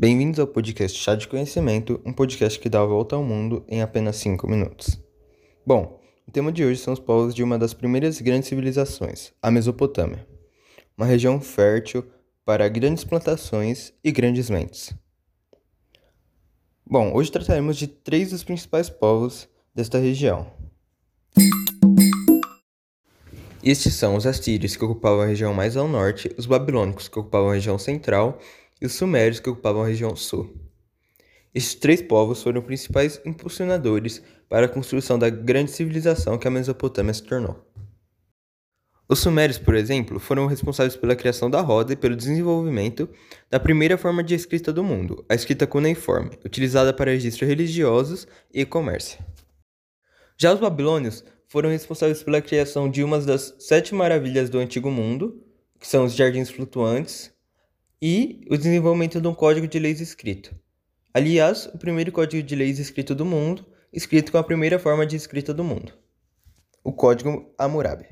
Bem-vindos ao podcast Chá de Conhecimento, um podcast que dá a volta ao mundo em apenas 5 minutos. Bom, o tema de hoje são os povos de uma das primeiras grandes civilizações, a Mesopotâmia, uma região fértil para grandes plantações e grandes mentes. Bom, hoje trataremos de três dos principais povos desta região. Estes são os assírios, que ocupavam a região mais ao norte, os babilônicos, que ocupavam a região central, e os sumérios que ocupavam a região sul. Estes três povos foram os principais impulsionadores para a construção da grande civilização que a Mesopotâmia se tornou. Os sumérios, por exemplo, foram responsáveis pela criação da roda e pelo desenvolvimento da primeira forma de escrita do mundo, a escrita cuneiforme, utilizada para registros religiosos e comércio. Já os babilônios foram responsáveis pela criação de uma das sete maravilhas do Antigo Mundo, que são os jardins flutuantes, e o desenvolvimento de um código de leis escrito. Aliás, o primeiro código de leis escrito do mundo, escrito com a primeira forma de escrita do mundo, o Código Hammurabi.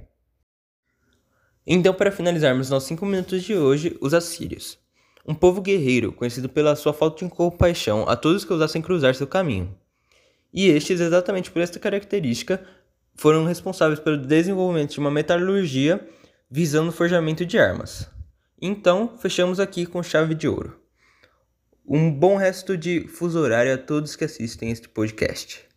Então, para finalizarmos nossos 5 minutos de hoje, os assírios. Um povo guerreiro, conhecido pela sua falta de compaixão a todos que ousassem cruzar seu caminho. E estes, exatamente por esta característica, foram responsáveis pelo desenvolvimento de uma metalurgia visando o forjamento de armas. Então, fechamos aqui com chave de ouro. Um bom resto de fuso horário a todos que assistem este podcast.